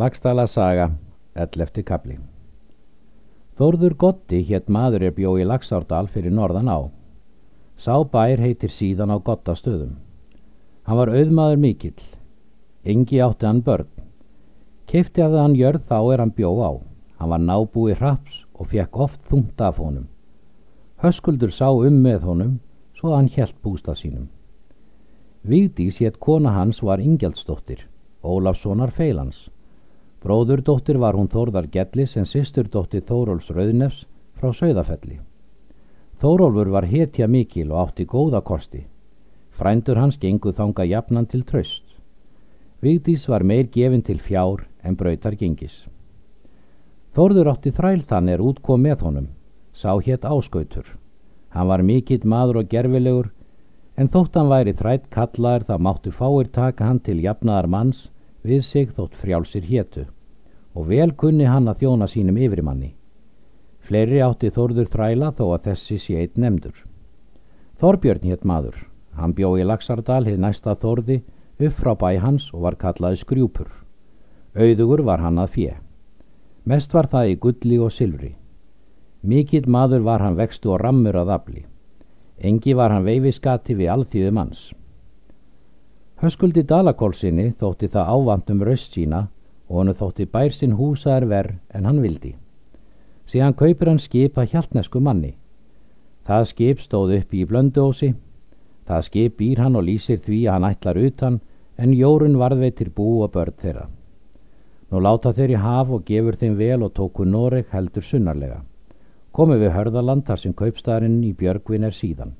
Lagstala saga, 11. kapli Þórður Gotti hétt maður er bjó í Lagsárdal fyrir norðan á. Sá bær heitir síðan á Gottastöðum. Hann var auðmaður mikill. Engi átti hann börn. Keifti að hann jörð þá er hann bjó á. Hann var nábúi hraps og fekk oft þungt af honum. Höskuldur sá um með honum, svo hann hjælt bústa sínum. Vigdís hétt kona hans var Ingjaldsdóttir, Ólafssonar feilans. Bróðurdóttir var hún Þórðar Gellis en systurdóttir Þóróls Rauðnefs frá Sauðafelli. Þórólfur var hetja mikil og átti góða kosti. Frændur hans gengu þanga jafnan til tröst. Vigdís var meir gefin til fjár en brautar gengis. Þórður átti þræl þann er útkom með honum, sá hétt áskautur. Hann var mikill maður og gerfilegur, en þótt hann væri þrætt kallaður þá máttu fáir taka hann til jafnaðar manns við sig þótt frjálsir hétu, og vel kunni hann að þjóna sínum yfirmanni. Fleiri átti Þórður þræla þó að þessi sé eitt nefndur. Þorbjörn hétt maður, hann bjó í Laxardal hið næsta Þórði upp frá bæ hans og var kallaði skrjúpur. Auðugur var hann að fjö. Mest var það í gulli og silfri. Mikill maður var hann vextu og rammur að afli. Engi var hann veifiskati við alþýðu manns. Höskuldi Dalakólsinni þótti það ávant um raust sína og hann þótti bær sinn húsaðar verð en hann vildi. Síðan kaupir hann skip að hjálpnesku manni. Það skip stóð upp í blönduósi. Það skip býr hann og lýsir því að hann ætlar utan en jórun varðveitir bú og börn þeirra. Nú láta þeir í haf og gefur þeim vel og tóku Noreg heldur sunnarlega. Komið við hörðaland þar sem kaupstæðarinn í Björgvin er síðan.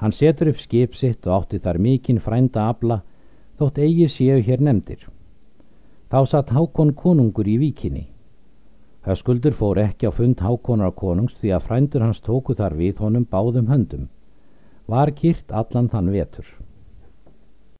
Hann setur upp skip sitt og átti þar mikinn frænda abla þótt eigi séu hér nefndir. Þá satt Hákon konungur í víkinni. Höskuldur fór ekki á fund Hákonar konungs því að frændur hans tóku þar við honum báðum höndum. Var kýrt allan þann vetur.